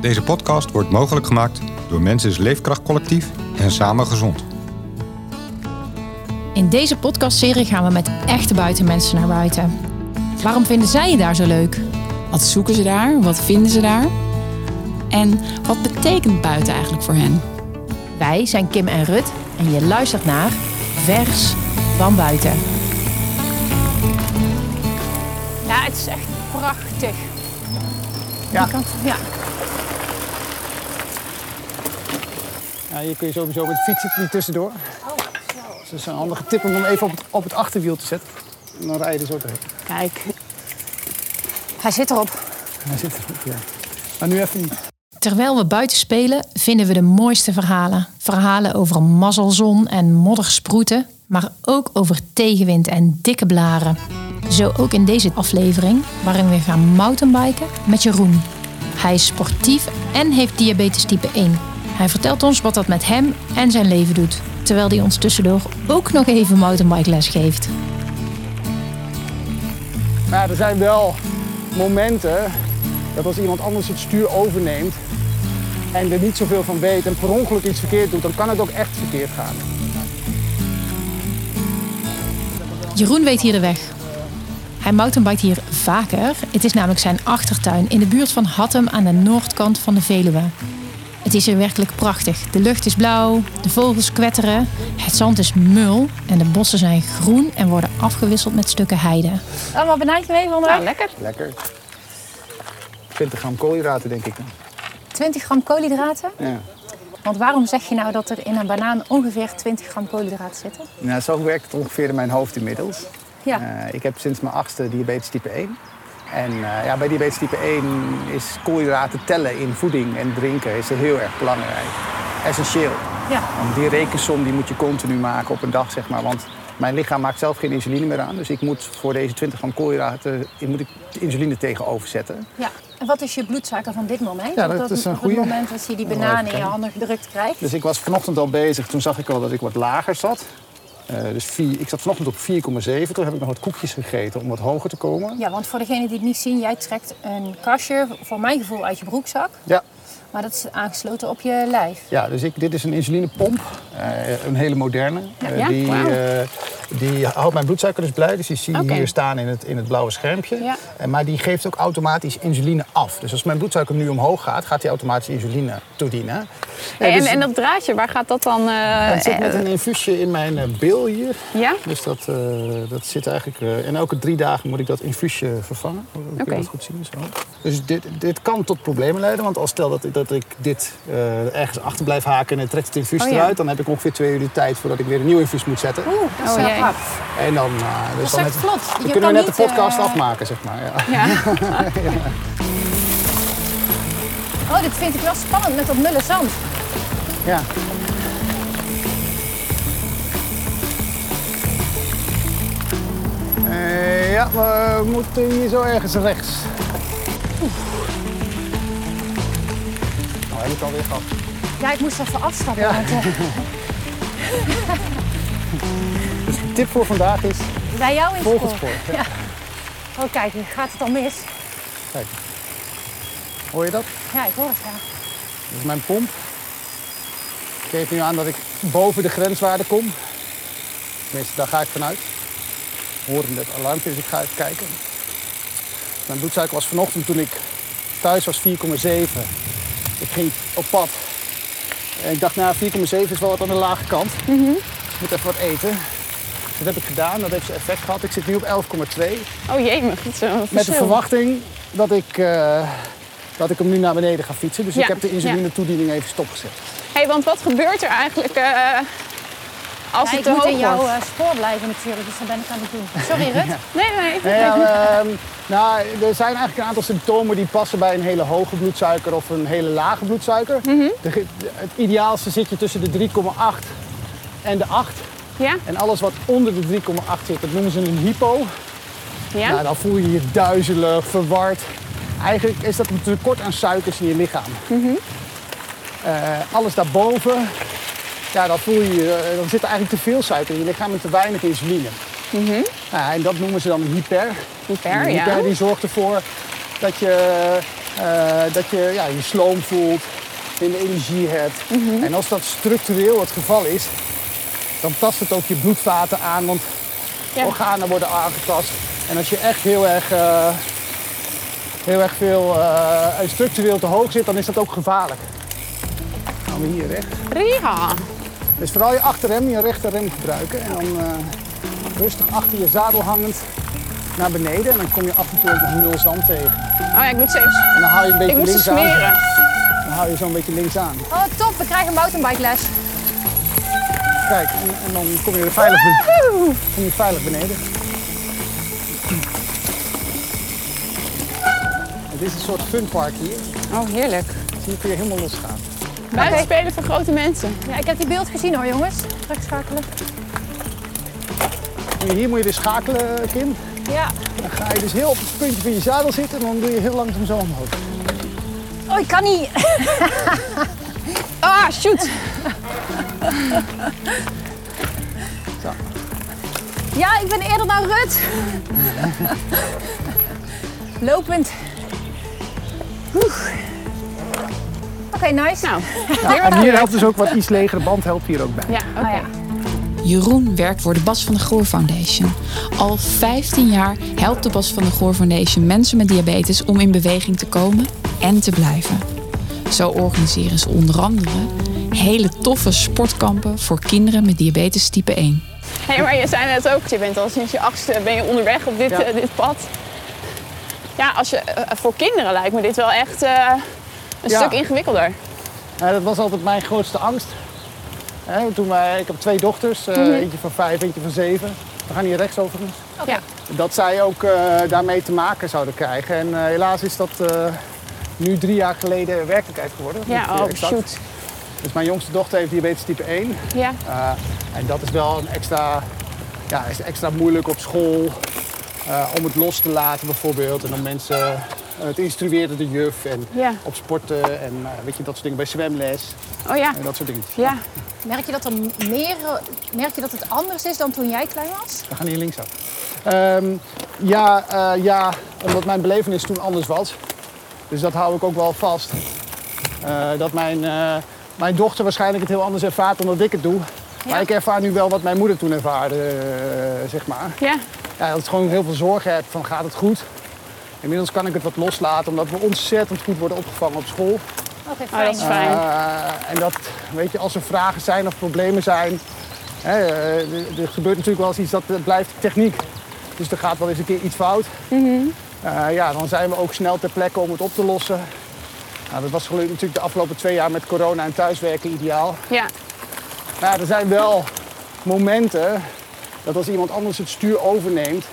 Deze podcast wordt mogelijk gemaakt door Mensis Leefkracht Collectief en Samen Gezond. In deze podcastserie gaan we met echte buitenmensen naar buiten. Waarom vinden zij je daar zo leuk? Wat zoeken ze daar? Wat vinden ze daar? En wat betekent buiten eigenlijk voor hen? Wij zijn Kim en Rut en je luistert naar Vers van Buiten. Ja, het is echt prachtig. Ja. Die kant, ja. Ja, hier kun je sowieso met fietsen niet tussendoor. Oh, Dus dat is een handige tip om hem even op het, op het achterwiel te zetten. En dan rij je er zo doorheen. Kijk. Hij zit erop. Hij zit erop, ja. Maar nu even niet. Terwijl we buiten spelen, vinden we de mooiste verhalen. Verhalen over een mazzelzon en moddersproeten, maar ook over tegenwind en dikke blaren. Zo ook in deze aflevering, waarin we gaan mountainbiken met Jeroen. Hij is sportief en heeft diabetes type 1. Hij vertelt ons wat dat met hem en zijn leven doet, terwijl hij ons tussendoor ook nog even mountainbike les geeft. Maar er zijn wel momenten dat als iemand anders het stuur overneemt en er niet zoveel van weet en per ongeluk iets verkeerd doet, dan kan het ook echt verkeerd gaan. Jeroen weet hier de weg. Hij mountainbike hier vaker. Het is namelijk zijn achtertuin in de buurt van Hattem aan de noordkant van de Veluwe. Het is hier werkelijk prachtig. De lucht is blauw, de vogels kwetteren, het zand is mul en de bossen zijn groen en worden afgewisseld met stukken heide. Allemaal benijd mee onderweg? lekker. Lekker. 20 gram koolhydraten, denk ik. 20 gram koolhydraten. Ja. Want waarom zeg je nou dat er in een banaan ongeveer 20 gram koolhydraten zitten? Nou, zo werkt het ongeveer in mijn hoofd inmiddels. Ja. Eh, ik heb sinds mijn achtste diabetes type 1. En eh, ja, bij diabetes type 1 is koolhydraten tellen in voeding en drinken is heel erg belangrijk. Essentieel. Ja. Want die rekensom die moet je continu maken op een dag, zeg maar. Want mijn lichaam maakt zelf geen insuline meer aan. Dus ik moet voor deze 20 gram koolhydraten ik moet ik insuline tegenover zetten. ja. En wat is je bloedsuiker van dit moment? Ja, Op dat is een op goeie. het moment dat je die Oh, banaan even in je handen gedrukt krijgt. Dus ik was vanochtend al bezig. Toen zag ik al dat ik wat lager zat. Eh, dus vier, ik zat vanochtend op 4,7. Toen heb ik nog wat koekjes gegeten om wat hoger te komen. Ja, want voor degenen die het niet zien, jij trekt een kastje, voor mijn gevoel, uit je broekzak. Ja, Maar dat is aangesloten op je lijf. Ja, dus ik, dit is een insulinepomp, eh, een hele moderne. Ja, die, eh, die houdt mijn bloedsuiker dus blij, dus die zie je Oké. hier staan in het, in het blauwe schermpje. Ja. Maar die geeft ook automatisch insuline af. Dus als mijn bloedsuiker nu omhoog gaat, gaat hij automatisch insuline toedienen. Hey, en, dus- en dat draadje, waar gaat dat dan? eh, het zit met eh, een infuusje in mijn eh, bil hier. ja? Dus dat, dat zit eigenlijk... en elke drie dagen moet ik dat infuusje vervangen. Oké. dat goed zien? Zo. Dus dit, dit kan tot problemen leiden. Want als stel dat, ik- dat ik dit ergens achter blijf haken en het trekt het infuus Oh, ja. eruit... dan heb ik ongeveer twee uur de tijd voordat ik weer een nieuw infuus moet zetten. Oeh, dat is Oh. En dan, dus is dan Je kunnen we net de podcast afmaken, zeg maar. Ja. Ja. Oh, dit vind ik wel spannend met dat mulle zand. Ja. Eh, ja, we moeten hier zo ergens rechts. Oeh. Nou, heb ik alweer gehad. Ja, ik moest even afstappen. Ja. Want, eh, Dus de tip voor vandaag is bij jou in volg het spoor. Ja. Ja. Oh, kijk, gaat het al mis. Kijk. Hoor je dat? Ja, ik hoor het ja. Dat is mijn pomp. Ik geef nu aan dat ik boven de grenswaarde kom. Tenminste, daar ga ik vanuit. Horen het alarmpje, dus ik ga even kijken. Mijn bloedsuiker was vanochtend toen ik thuis was 4,7. Ik ging op pad. En ik dacht, nou 4,7 is wel wat aan de lage kant. Dus ik moet even wat eten. Dat heb ik gedaan, dat heeft zijn effect gehad. Ik zit nu op 11,2. Oh jee, maar wel een Met de verwachting dat ik, eh, dat ik hem nu naar beneden ga fietsen. Dus Ja, ik heb de insuline-toediening even stopgezet. Hey, want wat gebeurt er eigenlijk eh, als Ja, het ik te moet hoog in jouw wordt? eh, spoor blijven natuurlijk, dus dat ben ik aan het doen. Sorry Rut. Nee, nee. Nee, ja, ehm, nou, er zijn eigenlijk een aantal symptomen die passen bij een hele hoge bloedsuiker of een hele lage bloedsuiker. De ge- het ideaalste zit je tussen de 3,8 en de 8. Ja? En alles wat onder de 3,8 zit, dat noemen ze een hypo. Ja? Nou, dan voel je je duizelig, verward. Eigenlijk is dat een tekort aan suikers in je lichaam. Eh, alles daarboven, ja, dan, voel je, eh, dan zit er eigenlijk te veel suiker in je lichaam en te weinig insuline. Nou, en dat noemen ze dan hyper. Hyper, die ja. hyper die zorgt ervoor dat je Eh, dat je ja, je sloom voelt, minder energie hebt. En als dat structureel het geval is, dan tast het ook je bloedvaten aan, want Ja. organen worden aangetast. En als je echt heel erg, eh, heel erg veel eh, en structureel te hoog zit, dan is dat ook gevaarlijk. Gaan we hier recht. Riha. Dus vooral je achterrem, je rechterrem gebruiken. En dan eh, rustig achter je zadel hangend naar beneden. En dan kom je af en toe ook nog nul zand tegen. Oh ja, ik moet steeds... En dan hou je een beetje Ik moet ze links aan. smeren. Dan hou je zo een beetje links aan. Oh, top. We krijgen mountainbike les. Kijk, en, en dan kom je, er veilig, kom je veilig beneden. Het is een soort funpark hier. Oh, heerlijk. Hier kun je helemaal losgaan. Buiten spelen voor grote mensen. Ja, ik heb die beeld gezien hoor, jongens. Terugschakelen. En hier moet je dus schakelen, Kim. Ja. Dan ga je dus heel op het puntje van je zadel zitten en dan doe je heel langzaam zo omhoog. Oh, ik kan niet. Ah, shoot. Ja, ik ben eerder naar Rut. Lopend. Oeh. Oké, nice. Nou, Ja, en hier helpt dus ook wat iets legere band helpt hier ook bij. ja, oké. Nou ja. Jeroen werkt voor de Bas van de Goor Foundation. Al 15 jaar helpt de Bas van de Goor Foundation mensen met diabetes om in beweging te komen en te blijven. Zo organiseren ze onder andere hele toffe sportkampen voor kinderen met diabetes type 1. Hé, maar je zei net ook, je bent al sinds je achtste ben je onderweg op dit, Ja. eh, dit pad. Ja, als je, eh, voor kinderen lijkt me dit wel echt eh, een Ja. stuk ingewikkelder. Ja, dat was altijd mijn grootste angst. Hè, toen wij, ik heb twee dochters, eh, eentje van vijf, eentje van zeven. We gaan hier rechts overigens. Ja. Dat zij ook eh, daarmee te maken zouden krijgen. En eh, helaas is dat eh, nu drie jaar geleden werkelijkheid geworden. Ja, oh exact. shoot. Dus mijn jongste dochter heeft diabetes type 1. Ja, Eh, en dat is wel een extra, ja, is extra moeilijk op school. eh, om het los te laten bijvoorbeeld. En om mensen eh, te instrueren, de juf. En ja. op sporten en eh, weet je, dat soort dingen. Bij zwemles Oh ja, en dat soort dingen. ja. Merk je dat er meer, merk je dat het anders is dan toen jij klein was? We gaan hier linksaf. Ehm ja, eh, ja, omdat mijn belevenis toen anders was. Dus dat hou ik ook wel vast. Dat mijn, mijn dochter waarschijnlijk het heel anders ervaart dan dat ik het doe. Maar ik ervaar nu wel wat mijn moeder toen ervaarde, zeg maar. ja. Ja, dat ik gewoon heel veel zorgen heb van gaat het goed. Inmiddels kan ik het wat loslaten omdat we ontzettend goed worden opgevangen op school. Oké, Oh, dat is fijn. Eh, en dat, weet je, als er vragen zijn of problemen zijn. Hè, eh, er, er gebeurt natuurlijk wel eens iets dat het blijft techniek. Dus er gaat wel eens een keer iets fout. Eh, ja, dan zijn we ook snel ter plekke om het op te lossen. Nou, dat was gelukkig natuurlijk de afgelopen twee jaar met corona en thuiswerken ideaal. ja. Maar ja, er zijn wel momenten dat als iemand anders het stuur overneemt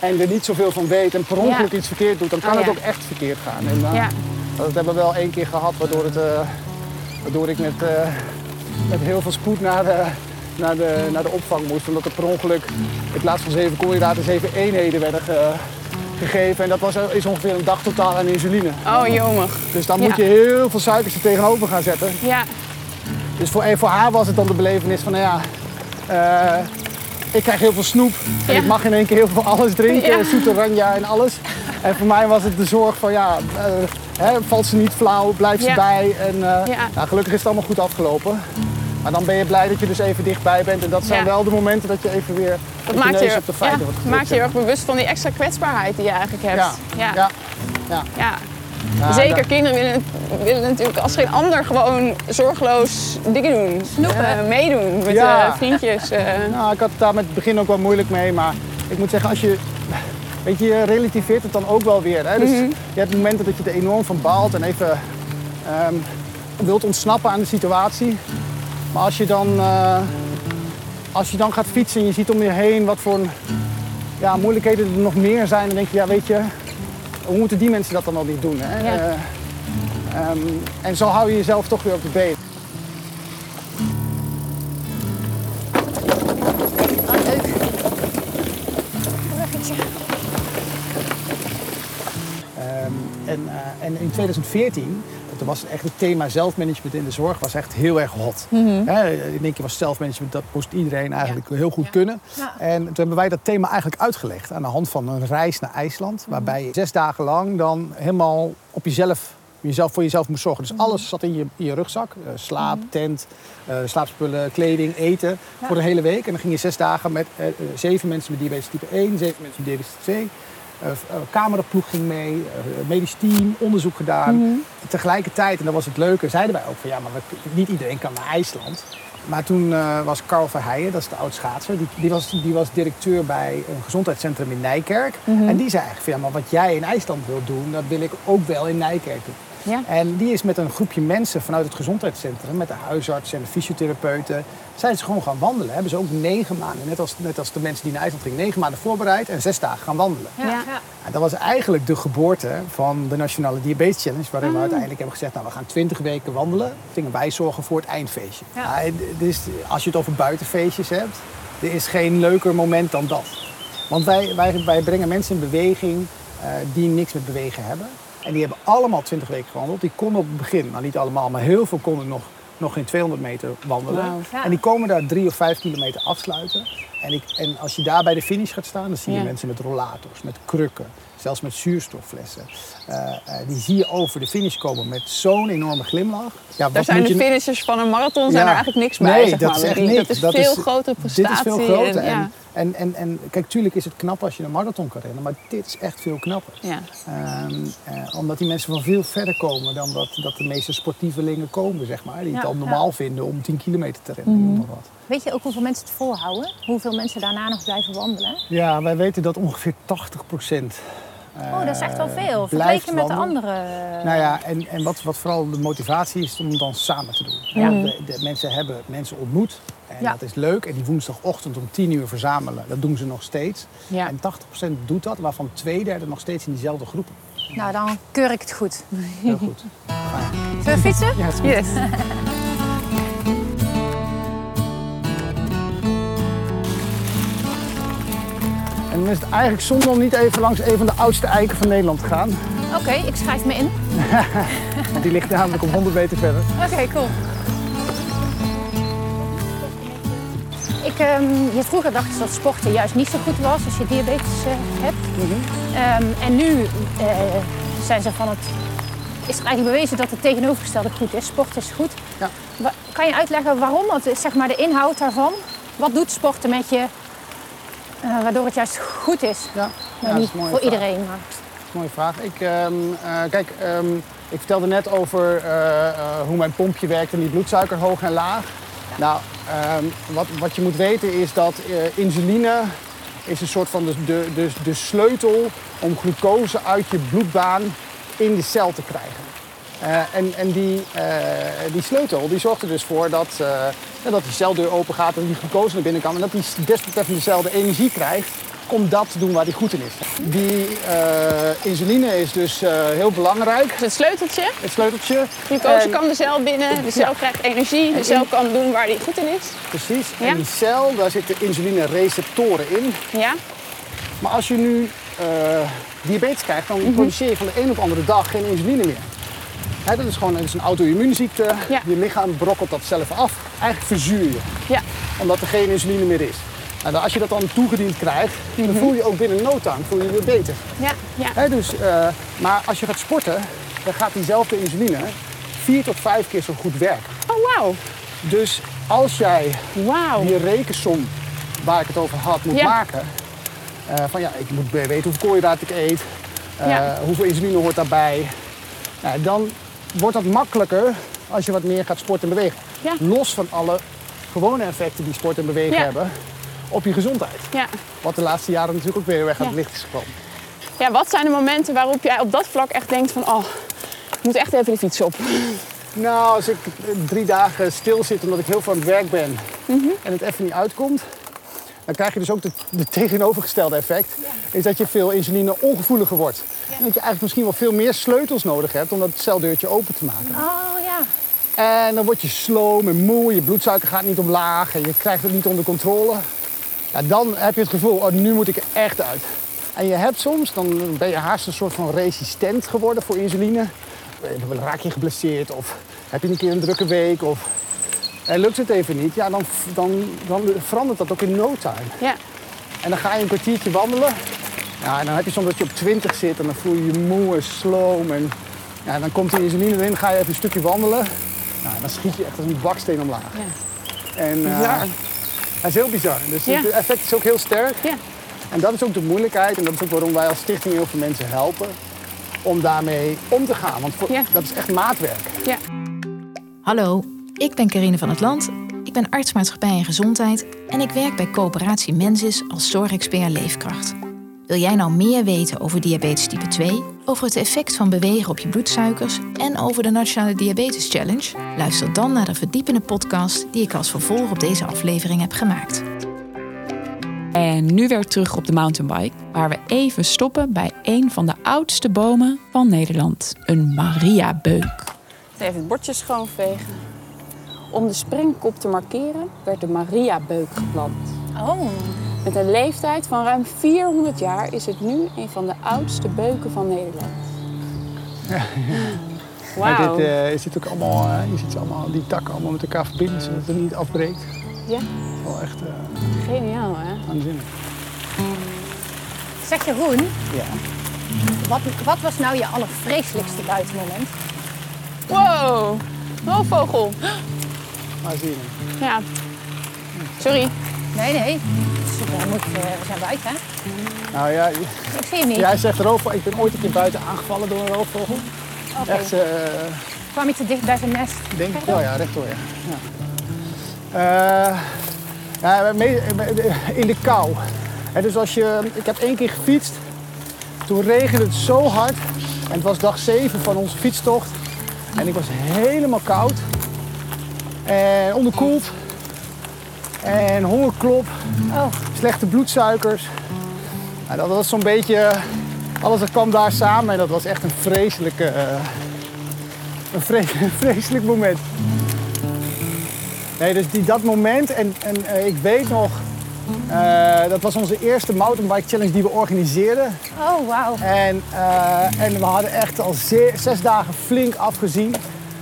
en er niet zoveel van weet en per ongeluk iets verkeerd doet, dan kan Oh, het ook echt verkeerd gaan. En, eh, ja. dat hebben we wel één keer gehad, waardoor, het, eh, waardoor ik met, eh, met heel veel spoed naar de, naar, de, naar de opvang moest. Omdat er per ongeluk in plaats van zeven koolhydraten zeven eenheden werden ge- gegeven. En dat was, is ongeveer een dag totaal aan insuline. Oh, jomig. Dus dan moet je heel veel suikers er tegenover gaan zetten. Ja, Dus voor, haar was het dan de belevenis van, nou ja, ik krijg heel veel snoep. En Ja. ik mag in één keer heel veel alles drinken, Ja. zoete ranja en alles. En voor mij was het de zorg van, ja, eh, hè, valt ze niet flauw, blijft ze Ja. bij. En Ja. nou, gelukkig is het allemaal goed afgelopen. Maar dan ben je blij dat je dus even dichtbij bent. En dat zijn wel de momenten dat je even weer dat maakt je op de feiten wordt gedrukt, maakt je heel erg bewust van die extra kwetsbaarheid die je eigenlijk hebt. Ja. ja. Ja. Ja. Zeker, kinderen willen, willen natuurlijk als geen ander gewoon zorgeloos dingen doen. Snoepen. Eh, meedoen met Ja. eh, vriendjes. eh. Nou, ik had het daar met het begin ook wel moeilijk mee, maar ik moet zeggen, als je, weet je, je relativeert het dan ook wel weer. Hè? Dus je hebt momenten dat je er enorm van baalt en even ehm, wilt ontsnappen aan de situatie. Maar als je dan, als je dan gaat fietsen en je ziet om je heen wat voor ja, moeilijkheden er nog meer zijn, dan denk je, ja, weet je, hoe moeten die mensen dat dan al niet doen? Hè? Ja. Eh, ehm, en zo hou je jezelf toch weer op de been. Ah, leuk. Bruggetje. Ehm, en, eh, en in 2014, toen was echt het thema zelfmanagement in de zorg was echt heel erg hot. Mhm. Hè, in één keer was zelfmanagement, dat moest iedereen eigenlijk heel goed Ja. kunnen. Ja. En toen hebben wij dat thema eigenlijk uitgelegd aan de hand van een reis naar IJsland. Waarbij je zes dagen lang dan helemaal op jezelf, jezelf voor jezelf moest zorgen. Dus alles zat in je, in je rugzak. Eh, slaap, tent, eh, slaapspullen, kleding, eten. Voor de hele week. En dan ging je zes dagen met eh, zeven mensen met diabetes type 1, zeven mensen met diabetes type 2. Eh, v- eh, cameraploeg ging mee, eh, medisch team, onderzoek gedaan. Tegelijkertijd, en dat was het leuke, zeiden wij ook van ja, maar we, niet iedereen kan naar IJsland. Maar toen eh, was Carl Verheijen, dat is de oud schaatser, die, die, was, die was directeur bij een gezondheidscentrum in Nijkerk. En die zei eigenlijk van ja, maar wat jij in IJsland wilt doen, dat wil ik ook wel in Nijkerk doen. Ja. En die is met een groepje mensen vanuit het gezondheidscentrum, met de huisarts en de fysiotherapeuten, zijn ze gewoon gaan wandelen. Hebben ze ook negen maanden, net als, net als de mensen die naar IJsland gingen, negen maanden voorbereid en zes dagen gaan wandelen. Ja, Ja. En dat was eigenlijk de geboorte van de Nationale Diabetes Challenge, waarin we uiteindelijk hebben gezegd, nou we gaan 20 weken wandelen. Gingen wij zorgen voor het eindfeestje. Ja. En dus als je het over buitenfeestjes hebt, er is geen leuker moment dan dat. Want wij, wij, wij brengen mensen in beweging eh, die niks met bewegen hebben. En die hebben allemaal 20 weken gewandeld. Die konden op het begin, nou niet allemaal, maar heel veel konden nog, nog geen 200 meter wandelen. Ja. En die komen daar drie of vijf kilometer afsluiten. En, ik, en als je daar bij de finish gaat staan, dan zie je Ja. mensen met rollators, met krukken, zelfs met zuurstofflessen. Eh, eh, die zie je over de finish komen met zo'n enorme glimlach. Ja, Daar zijn de je- finishers van een marathon zijn Ja. er eigenlijk niks bij. Nee, zeg dat maar. is echt niks. Dat is veel grotere prestatie. Dit is veel groter. En, ja. En, en, en, en kijk, tuurlijk is het knap als je een marathon kan rennen, maar dit is echt veel knapper. Ja. Ehm, eh, omdat die mensen van veel verder komen dan dat, dat de meeste sportievelingen komen, zeg maar. Die het al ja. normaal vinden om 10 kilometer te rennen. Maar wat. Weet je ook hoeveel mensen het volhouden? Hoeveel mensen daarna nog blijven wandelen? Ja, wij weten dat ongeveer 80 procent. Oh, dat is echt wel veel. Eh, blijft Vergeleken met de andere... Nou ja, en, en wat, wat vooral de motivatie is om het dan samen te doen. Ja. De, de mensen hebben mensen ontmoet en Ja. dat is leuk. En die woensdagochtend om 10 uur verzamelen, dat doen ze nog steeds. Ja. En 80% doet dat, waarvan twee derde nog steeds in diezelfde groepen. Nou, dan keur ik het goed. Heel goed. Zullen we fietsen? Ja, het is goed. Yes. En dan is het eigenlijk zonde om niet even langs een van de oudste eiken van Nederland te gaan. Oké, ik schrijf me in. Want die ligt namelijk om 100 meter verder. Oké, cool. Ik, ehm, je vroeger dacht dat sporten juist niet zo goed was als je diabetes eh, hebt. Ehm, en nu eh, zijn ze van het, is er eigenlijk bewezen dat het tegenovergestelde goed is. Sport is goed. Ja. Kan je uitleggen waarom? Wat is zeg maar de inhoud daarvan? Wat doet sporten met je eh, waardoor het juist goed is? Ja, is niet voor vraag. iedereen, maar... Mooie vraag. Ik, ehm, eh, kijk, ehm, ik vertelde net over eh, hoe mijn pompje werkt en die bloedsuiker hoog en laag. Nou, ehm, wat, wat je moet weten is dat insuline is een soort van de, de, de, de sleutel om glucose uit je bloedbaan in de cel te krijgen. Eh, en en die, eh, die sleutel die zorgt er dus voor dat, eh, dat die celdeur open gaat en die glucose naar binnen kan. En dat die desbetreffende cel de energie krijgt om dat te doen waar die goed in is. Die insuline is dus heel belangrijk, het sleuteltje. het sleuteltje. Glucose En- kan de cel binnen, de cel Ja. krijgt energie, de cel kan doen waar die goed in is. Precies. Ja. En die cel, daar zitten insulinereceptoren in. Ja, Maar als je nu diabetes krijgt, dan produceer je van de een op de andere dag geen insuline meer. Dat is gewoon dat is een auto-immuunziekte. Ja. Je lichaam brokkelt dat zelf af. Eigenlijk verzuur je, ja, omdat er geen insuline meer is. En dan als je dat dan toegediend krijgt, dan voel je ook binnen no time voel je je weer beter. ja, ja. Dus, eh, maar als je gaat sporten, dan gaat diezelfde insuline vier tot vijf keer zo goed werken. Oh, wauw. Dus als jij die rekensom waar ik het over had moet Ja. maken. eh, van ja, ik moet weten hoeveel koolhydraten ik eet, eh, hoeveel insuline hoort daarbij. Nou, dan wordt dat makkelijker als je wat meer gaat sporten en bewegen. Ja. Los van alle gewone effecten die sport en bewegen Ja. hebben op je gezondheid. Ja. Wat de laatste jaren natuurlijk ook weer erg aan het licht is gekomen. ja, wat zijn de momenten waarop jij op dat vlak echt denkt van... oh, ik moet echt even de fiets op. Nou, als ik drie dagen stil zit omdat ik heel veel aan het werk ben Mhm. en het even niet uitkomt, dan krijg je dus ook de, de tegenovergestelde effect. Is dat je veel insuline ongevoeliger wordt. En dat je eigenlijk misschien wel veel meer sleutels nodig hebt om dat celdeurtje open te maken. Oh ja. En dan word je sloom en moe, je bloedsuiker gaat niet omlaag en je krijgt het niet onder controle. Ja, dan heb je het gevoel, oh, nu moet ik er echt uit. En je hebt soms, dan ben je haast een soort van resistent geworden voor insuline. eh, raak je geblesseerd of heb je een keer een drukke week of en lukt het even niet, ja, dan, dan, dan verandert dat ook in no time. Ja. En dan ga je een kwartiertje wandelen. Ja, en dan heb je soms dat je op 20 zit en dan voel je je moe en sloom. En ja, dan komt de insuline erin, ga je even een stukje wandelen. Nou, dan schiet je echt als een baksteen omlaag. Ja. En, eh, Bizar. dat is heel bizar. Dus Ja. het effect is ook heel sterk. Ja. En dat is ook de moeilijkheid en dat is ook waarom wij als stichting heel veel mensen helpen om daarmee om te gaan. Want voor- Ja. dat is echt maatwerk. Ja. Hallo, ik ben Carine van het Land. Ik ben arts maatschappij en gezondheid en ik werk bij Coöperatie Mensis als zorgexpert leefkracht. Wil jij nou meer weten over diabetes type 2, over het effect van bewegen op je bloedsuikers en over de Nationale Diabetes Challenge? Luister dan naar de verdiepende podcast die ik als vervolg op deze aflevering heb gemaakt. En nu weer terug op de mountainbike, waar we even stoppen bij een van de oudste bomen van Nederland. Een Mariabeuk. Even het bordje schoonvegen. Om de sprengkop te markeren werd de Mariabeuk geplant. Oh, Met een leeftijd van ruim 400 jaar is het nu een van de oudste beuken van Nederland. Maar Wauw. dit, eh, je ziet ook allemaal, eh, je ziet ze allemaal, die takken allemaal met elkaar verbinden zodat het niet afbreekt. Ja, Wel echt eh geniaal hè? aanzinnig. zeg Jeroen, Ja. wat, wat was nou je allervreselijkste buitenmoment? Wow, roofvogel. Maar zie je. Ja. Sorry. Nee, nee. Moet, eh, we zijn buiten, hè? Nou ja, Ik zie hem niet. jij zegt roofvogel. Ik ben ooit een keer buiten aangevallen door een roofvogel. Oké. Echt, eh, Kwam je te dicht bij zijn nest? denk ik wel, ja, rechtdoor, ja. ja. Eh, ja, me- in de kou. En dus als je, ik heb één keer gefietst. Toen regende het zo hard. En het was dag 7 van onze fietstocht. En ik was helemaal koud. En onderkoeld. En hongerklop. Oh, slechte bloedsuikers. Nou, dat was zo'n beetje, alles dat kwam daar samen en dat was echt een vreselijke, eh, een, vre- een vreselijk moment. Nee, dus die, dat moment en, en eh, ik weet nog, eh, dat was onze eerste mountainbike challenge die we organiseerden. oh wauw. En, eh, en we hadden echt al zes dagen flink afgezien.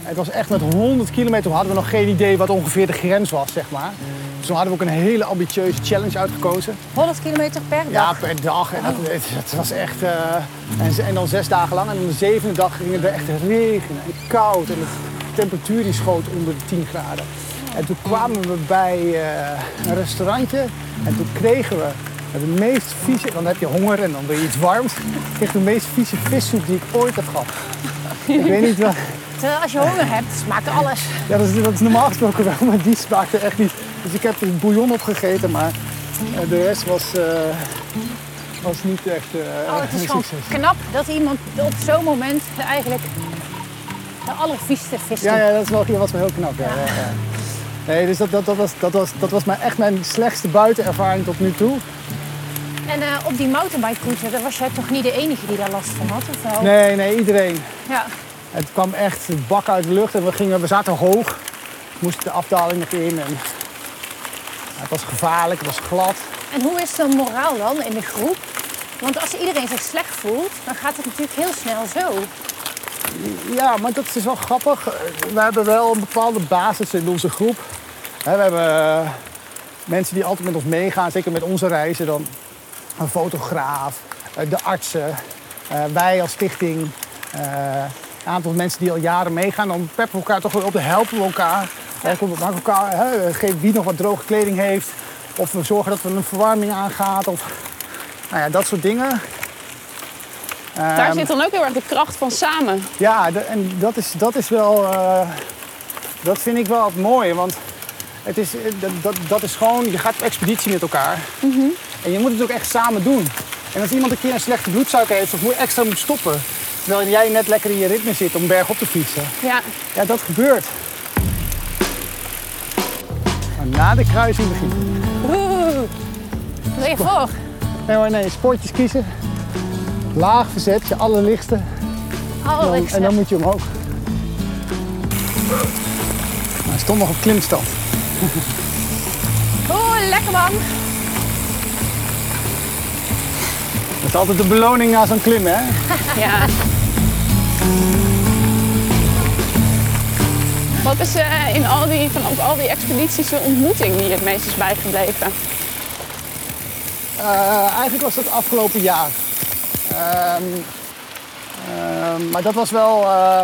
Het was echt met 100 kilometer. Toen hadden we nog geen idee wat ongeveer de grens was, zeg maar. Dus toen hadden we ook een hele ambitieuze challenge uitgekozen. 100 kilometer per dag. Ja, per dag. En dat, het, het was echt... eh, en, en dan zes dagen lang. En op de zevende dag ging het er echt regenen en koud. En de temperatuur die schoot onder de 10 graden. En toen kwamen we bij eh, een restaurantje. En toen kregen we de meest vieze... Dan heb je honger en dan wil je iets warms. Ik kreeg de meest vieze vissoep die ik ooit heb gehad. ik weet niet wat... Terwijl als je honger hebt, smaakt alles. Ja, dat is, dat is normaal gesproken wel, maar die smaakte echt niet. Dus ik heb een bouillon opgegeten, maar eh, de rest was, eh, was niet echt eh Oh, het is een gewoon succes. knap dat iemand op zo'n moment eigenlijk de allervieste vis Ja, ja, dat is wel, dat was wel heel knap. Ja, ja, ja. Nee, dus dat, dat, dat, was, dat, was, dat was mijn, echt mijn slechtste buitenervaring tot nu toe. En eh, op die mountainbike daar was jij toch niet de enige die daar last van had? Of wel? Nee, nee, iedereen. Ja. Het kwam echt een bak uit de lucht en we, gingen, we zaten hoog. Moesten de afdaling nog in. En, het was gevaarlijk, het was glad. En hoe is de moraal dan in de groep? Want als iedereen zich slecht voelt, dan gaat het natuurlijk heel snel zo. Ja, maar dat is wel grappig. We hebben wel een bepaalde basis in onze groep. We hebben eh, mensen die altijd met ons meegaan, zeker met onze reizen. Dan een fotograaf, eh, de artsen, eh, wij als stichting. Een aantal mensen die al jaren meegaan. Dan peppen we elkaar toch wel op, dan helpen we elkaar. We maken elkaar, hè, geven wie nog wat droge kleding heeft. Of we zorgen dat er een verwarming aangaat. Of nou ja, dat soort dingen. Daar Ehm, zit dan ook heel erg de kracht van samen. ja, de- en dat is, dat is wel. eh, dat vind ik wel het mooie. Want het is, eh, dat, dat, dat is gewoon. Je gaat op expeditie met elkaar. En je moet het ook echt samen doen. En als iemand een keer een slechte bloedsuiker heeft of moet extra moet stoppen. Terwijl jij net lekker in je ritme zit om berg op te fietsen. Ja, Ja, dat gebeurt. Maar na de kruising begint. Oeh. Wil je voor? Nee hoor, nee, sportjes kiezen. Laag verzet, je allerlichtste. Allerlichtste. en dan moet je omhoog. Nou, hij stond nog op klimstand. Oeh, lekker man. Dat is altijd de beloning na zo'n klim, hè? ja. Wat is eh, in al die, van op al die expedities de ontmoeting die het meest is bijgebleven? Eh, eigenlijk was dat afgelopen jaar. Ehm, ehm, maar dat was wel. eh,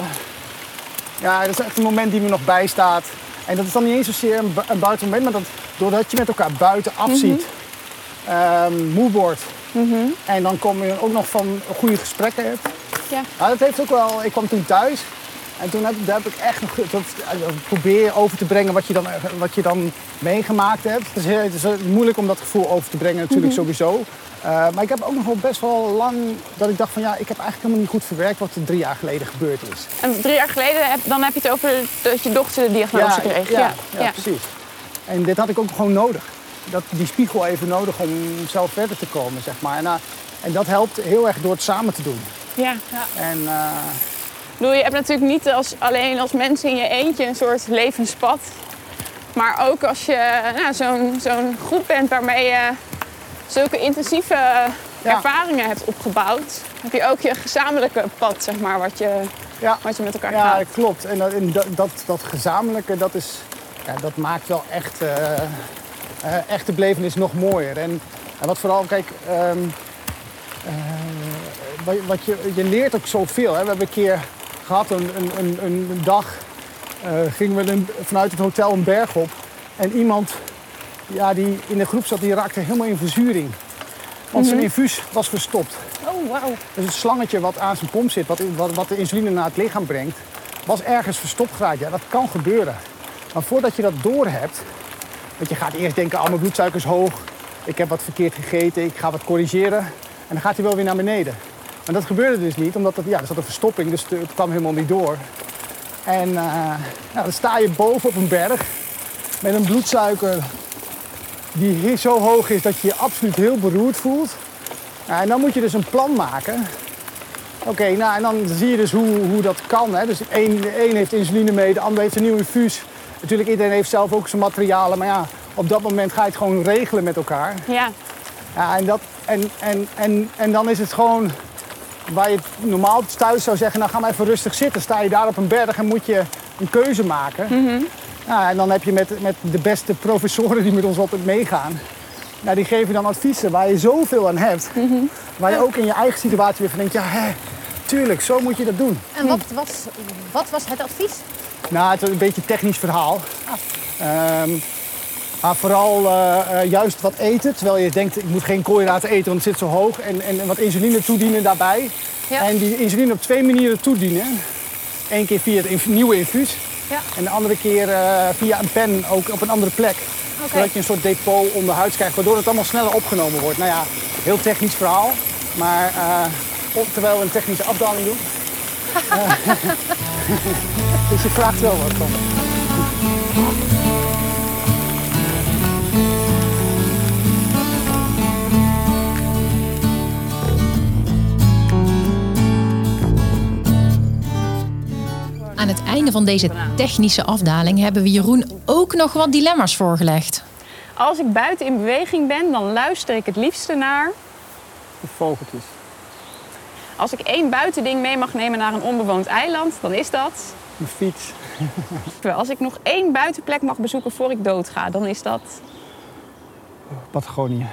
ja, dat is echt een moment die me nog bijstaat. En dat is dan niet eens zozeer een, bu- een buitenmoment, maar dat, doordat je met elkaar buiten afziet, ehm, moe wordt. En dan kom je ook nog van goede gesprekken hebt. Ja. Ja, dat heeft ook wel. Ik kwam toen thuis en toen heb, daar heb ik echt nog dat, probeer over te brengen wat je dan, wat je dan meegemaakt hebt. Het is, het is moeilijk om dat gevoel over te brengen, natuurlijk sowieso. Eh, maar ik heb ook nog wel best wel lang dat ik dacht van ja, ik heb eigenlijk helemaal niet goed verwerkt wat er drie jaar geleden gebeurd is. En drie jaar geleden, heb, dan heb je het over dat je dochter de diagnose kreeg. Ja, ja, precies. En dit had ik ook gewoon nodig. Dat, die spiegel even nodig om zelf verder te komen, zeg maar. En, eh, en dat helpt heel erg door het samen te doen. Ja. En eh, Ik bedoel, je hebt natuurlijk niet als, alleen als mens in je eentje een soort levenspad. Maar ook als je nou, zo'n zo'n groep bent waarmee je zulke intensieve ervaringen hebt opgebouwd, heb je ook je gezamenlijke pad, zeg maar, wat je, ja, wat je met elkaar Ja, gaat. klopt. En dat, en dat, dat, dat gezamenlijke, dat, is, ja, dat maakt wel echt, eh, eh, echt de belevenis nog mooier. En, en wat vooral, kijk, ehm, eh, wat, je, je leert ook zoveel. Hè. We hebben een keer gehad, een, een, een, een dag, eh, gingen we vanuit het hotel een berg op. En iemand ja, die in de groep zat, die raakte helemaal in verzuring. Want zijn infuus was verstopt. Oh, wauw. Dus het slangetje wat aan zijn pomp zit, wat, wat, wat de insuline naar het lichaam brengt, was ergens verstopt geraakt. Ja, dat kan gebeuren. Maar voordat je dat doorhebt, want je gaat eerst denken, oh, mijn bloedsuiker is hoog, ik heb wat verkeerd gegeten, ik ga wat corrigeren. En dan gaat hij wel weer naar beneden. Maar dat gebeurde dus niet, omdat het, ja, er zat een verstopping, dus het, kwam helemaal niet door. En eh, nou, dan sta je boven op een berg met een bloedsuiker die zo hoog is dat je je absoluut heel beroerd voelt. En dan moet je dus een plan maken. Oké, nou en dan zie je dus hoe, hoe dat kan. Hè. Dus één, de een heeft insuline mee, de ander heeft een nieuw infuus. Natuurlijk, iedereen heeft zelf ook zijn materialen. Maar ja, op dat moment ga je het gewoon regelen met elkaar. Ja, Ja, en, dat, en, en, en, en dan is het gewoon waar je normaal thuis zou zeggen, nou ga maar even rustig zitten. Sta je daar op een berg en moet je een keuze maken. Ja, en dan heb je met, met de beste professoren die met ons altijd meegaan. Nou, die geven dan adviezen waar je zoveel aan hebt. Waar je ook in je eigen situatie weer van denkt, ja hè, tuurlijk, zo moet je dat doen. En wat, wat, wat was het advies? Nou, het is een beetje een technisch verhaal. Ehm, maar vooral eh, eh, juist wat eten, terwijl je denkt ik moet geen koolhydraten eten, want het zit zo hoog. En, en, en wat insuline toedienen daarbij. Ja. En die insuline op twee manieren toedienen. Eén keer via het inf- nieuwe infuus. Ja. En de andere keer eh, via een pen ook op een andere plek. Zodat je een soort depot onderhuids krijgt, waardoor het allemaal sneller opgenomen wordt. Nou ja, heel technisch verhaal. Maar op- terwijl we een technische afdaling doen. Eh, dus je vraagt wel wat van. Aan het einde van deze technische afdaling hebben we Jeroen ook nog wat dilemma's voorgelegd. als ik buiten in beweging ben, dan luister ik het liefste naar. De vogeltjes. Als ik één buitending mee mag nemen naar een onbewoond eiland, dan is dat. Een fiets. Als ik nog één buitenplek mag bezoeken voor ik doodga, dan is dat Patagonië.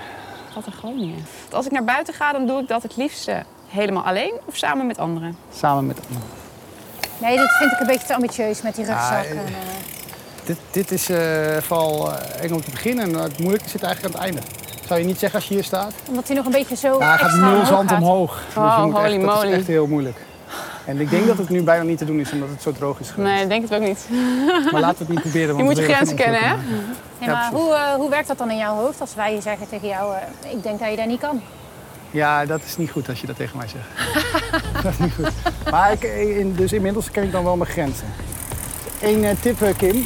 Patagonië. Als ik naar buiten ga, dan doe ik dat het liefste helemaal alleen of samen met anderen. Samen met anderen. Nee, dit vind ik een beetje te ambitieus met die rugzak. Ah, en, eh, Dit, dit is eh, vooral eh, eng om te beginnen en het moeilijke zit eigenlijk aan het einde. Zou je niet zeggen als je hier staat? omdat hij nog een beetje zo Ja, hij gaat nul zand omhoog. Dus je Oh, moet holy echt, dat moly. is echt heel moeilijk. En ik denk dat het nu bijna niet te doen is omdat het zo droog is geweest. Nee, ik denk het ook niet. Maar laten we het niet proberen. Je want moet we je grenzen kennen, hè? Ja, maar hoe, eh, hoe werkt dat dan in jouw hoofd als wij zeggen tegen jou, eh, ik denk dat je dat niet kan? Ja, dat is niet goed als je dat tegen mij zegt. dat is niet goed. Maar ik, in, dus inmiddels ken ik dan wel mijn grenzen. Eén eh, tip, eh, Kim.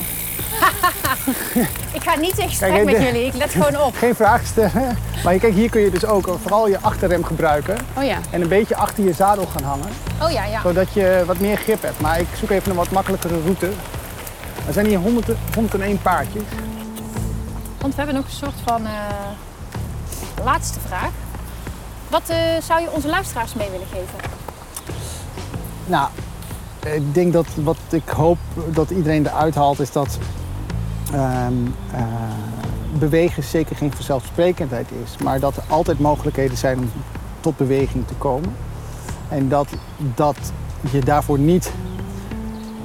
Ik ga niet in gesprek Kijk, met de- jullie, ik let gewoon op. Geen vragen stellen. Maar kijk, hier kun je dus ook vooral je achterrem gebruiken. Oh ja. En een beetje achter je zadel gaan hangen. Oh ja, ja. Zodat je wat meer grip hebt. Maar ik zoek even een wat makkelijkere route. Er zijn hier 100 101 paardjes. Want we hebben nog een soort van eh, laatste vraag. Wat eh, zou je onze luisteraars mee willen geven? Nou, ik denk dat wat ik hoop dat iedereen eruit haalt is dat ehm, eh, bewegen zeker geen vanzelfsprekendheid is. Maar dat er altijd mogelijkheden zijn om tot beweging te komen. En dat, dat je daarvoor niet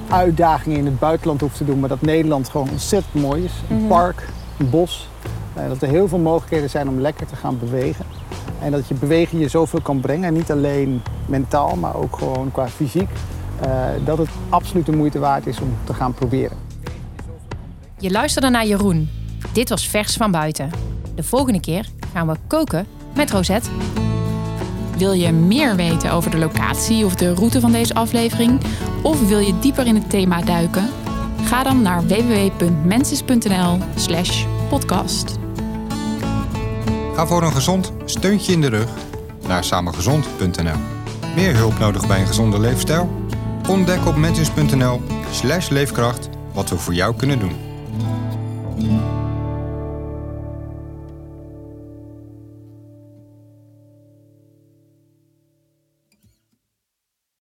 uitdagingen in het buitenland hoeft te doen, maar dat Nederland gewoon ontzettend mooi is. Een park, een bos. Eh, dat er heel veel mogelijkheden zijn om lekker te gaan bewegen. En dat je bewegen je zoveel kan brengen. Niet alleen mentaal, maar ook gewoon qua fysiek. Eh, dat het absoluut de moeite waard is om te gaan proberen. Je luisterde naar Jeroen. Dit was Vers van Buiten. De volgende keer gaan we koken met Rosette. Wil je meer weten over de locatie of de route van deze aflevering? Of wil je dieper in het thema duiken? Ga dan naar www.mensis.nl/slash podcast. Ga voor een gezond steuntje in de rug naar samengezond.nl. Meer hulp nodig bij een gezonde leefstijl? Ontdek op mensens.nl slash leefkracht wat we voor jou kunnen doen.